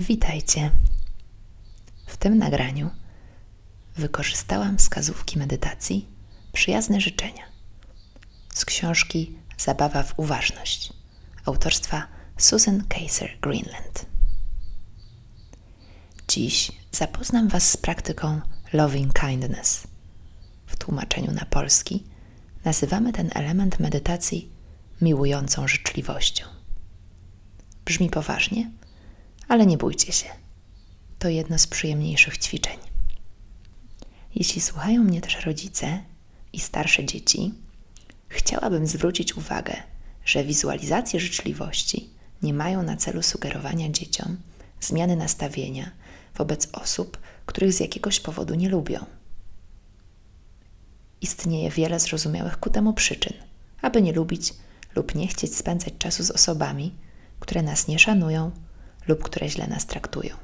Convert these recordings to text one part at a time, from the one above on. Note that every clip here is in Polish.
Witajcie. W tym nagraniu wykorzystałam wskazówki medytacji Przyjazne życzenia z książki Zabawa w uważność autorstwa Susan Kaiser Greenland. Dziś zapoznam Was z praktyką Loving Kindness. W tłumaczeniu na polski nazywamy ten element medytacji miłującą życzliwością. Brzmi poważnie, ale nie bójcie się. To jedno z przyjemniejszych ćwiczeń. Jeśli słuchają mnie też rodzice i starsze dzieci, chciałabym zwrócić uwagę, że wizualizacje życzliwości nie mają na celu sugerowania dzieciom zmiany nastawienia wobec osób, których z jakiegoś powodu nie lubią. Istnieje wiele zrozumiałych ku temu przyczyn, aby nie lubić lub nie chcieć spędzać czasu z osobami, które nas nie szanują lub które źle nas traktują.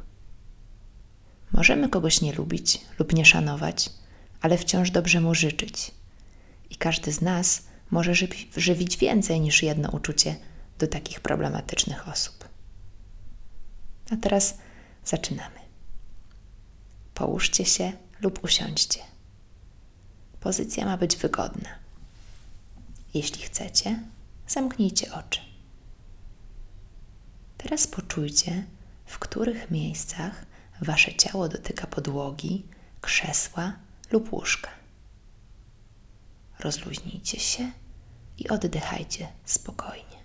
Możemy kogoś nie lubić lub nie szanować, ale wciąż dobrze mu życzyć. I każdy z nas może żywić więcej niż jedno uczucie do takich problematycznych osób. A teraz zaczynamy. Połóżcie się lub usiądźcie. Pozycja ma być wygodna. Jeśli chcecie, zamknijcie oczy. Teraz poczujcie, w których miejscach wasze ciało dotyka podłogi, krzesła lub łóżka. Rozluźnijcie się i oddychajcie spokojnie.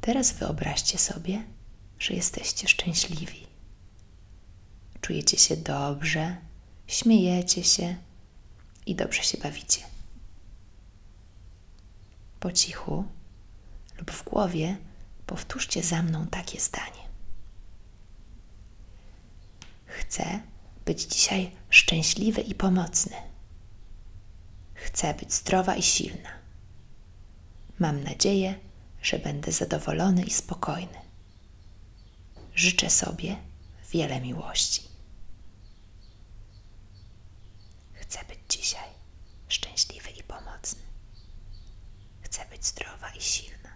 Teraz wyobraźcie sobie, że jesteście szczęśliwi. Czujecie się dobrze, śmiejecie się i dobrze się bawicie. Po cichu lub w głowie powtórzcie za mną takie zdanie. Chcę być dzisiaj szczęśliwy i pomocny. Chcę być zdrowa i silna. Mam nadzieję, że będę zadowolony i spokojny. Życzę sobie wiele miłości. Chcę być dzisiaj szczęśliwy i pomocny. Chcę być zdrowa i silna.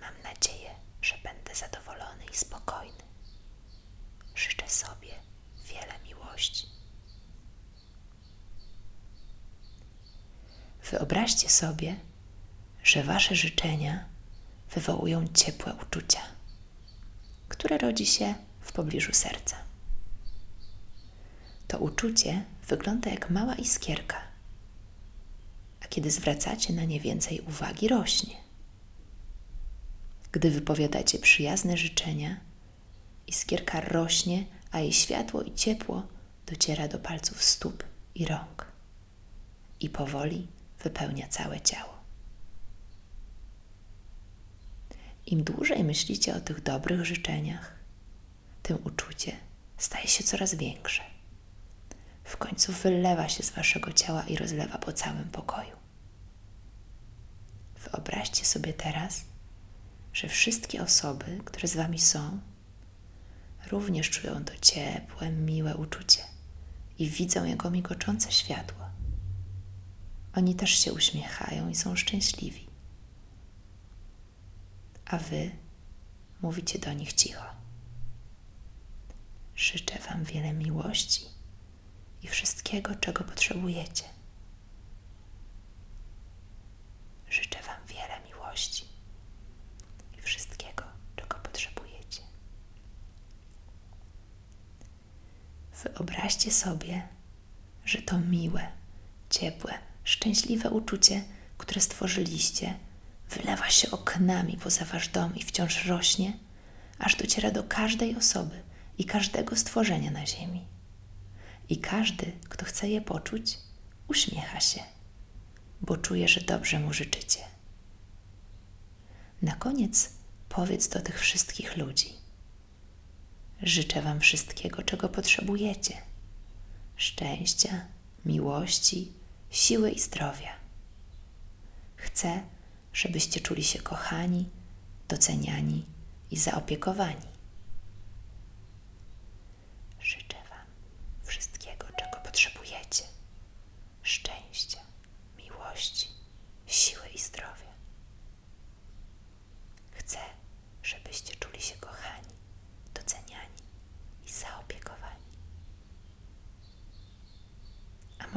Mam nadzieję, że będę zadowolony i spokojny. Życzę sobie wiele miłości. Wyobraźcie sobie, że Wasze życzenia wywołują ciepłe uczucia, które rodzi się w pobliżu serca. To uczucie wygląda jak mała iskierka, a kiedy zwracacie na nie więcej uwagi, rośnie. Gdy wypowiadacie przyjazne życzenia, iskierka rośnie, a jej światło i ciepło dociera do palców stóp i rąk i powoli wypełnia całe ciało. Im dłużej myślicie o tych dobrych życzeniach, tym uczucie staje się coraz większe. W końcu wylewa się z waszego ciała i rozlewa po całym pokoju. Wyobraźcie sobie teraz, że wszystkie osoby, które z wami są, również czują to ciepłe, miłe uczucie i widzą jego migoczące światło. Oni też się uśmiechają i są szczęśliwi a wy mówicie do nich cicho. Życzę Wam wiele miłości i wszystkiego, czego potrzebujecie. Życzę Wam wiele miłości i wszystkiego, czego potrzebujecie. Wyobraźcie sobie, że to miłe, ciepłe, szczęśliwe uczucie, które stworzyliście, wylewa się oknami poza wasz dom i wciąż rośnie, aż dociera do każdej osoby i każdego stworzenia na ziemi. I każdy, kto chce je poczuć, uśmiecha się, bo czuje, że dobrze mu życzycie. Na koniec powiedz do tych wszystkich ludzi: Życzę Wam wszystkiego, czego potrzebujecie: szczęścia, miłości, siły i zdrowia. Chcę, żebyście czuli się kochani, doceniani i zaopiekowani. Życzę Wam wszystkiego, czego potrzebujecie: szczęścia, miłości, siły i zdrowia. Chcę,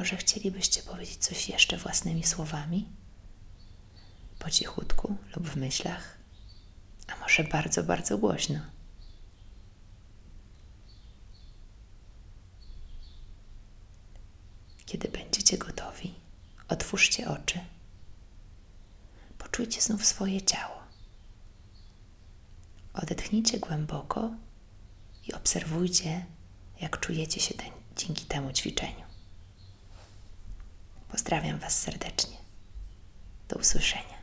Może chcielibyście powiedzieć coś jeszcze własnymi słowami? Po cichutku lub w myślach, a może bardzo, bardzo głośno. Kiedy będziecie gotowi, otwórzcie oczy. Poczujcie znów swoje ciało. Odetchnijcie głęboko i obserwujcie, jak czujecie się dzięki temu ćwiczeniu. Pozdrawiam Was serdecznie. Do usłyszenia.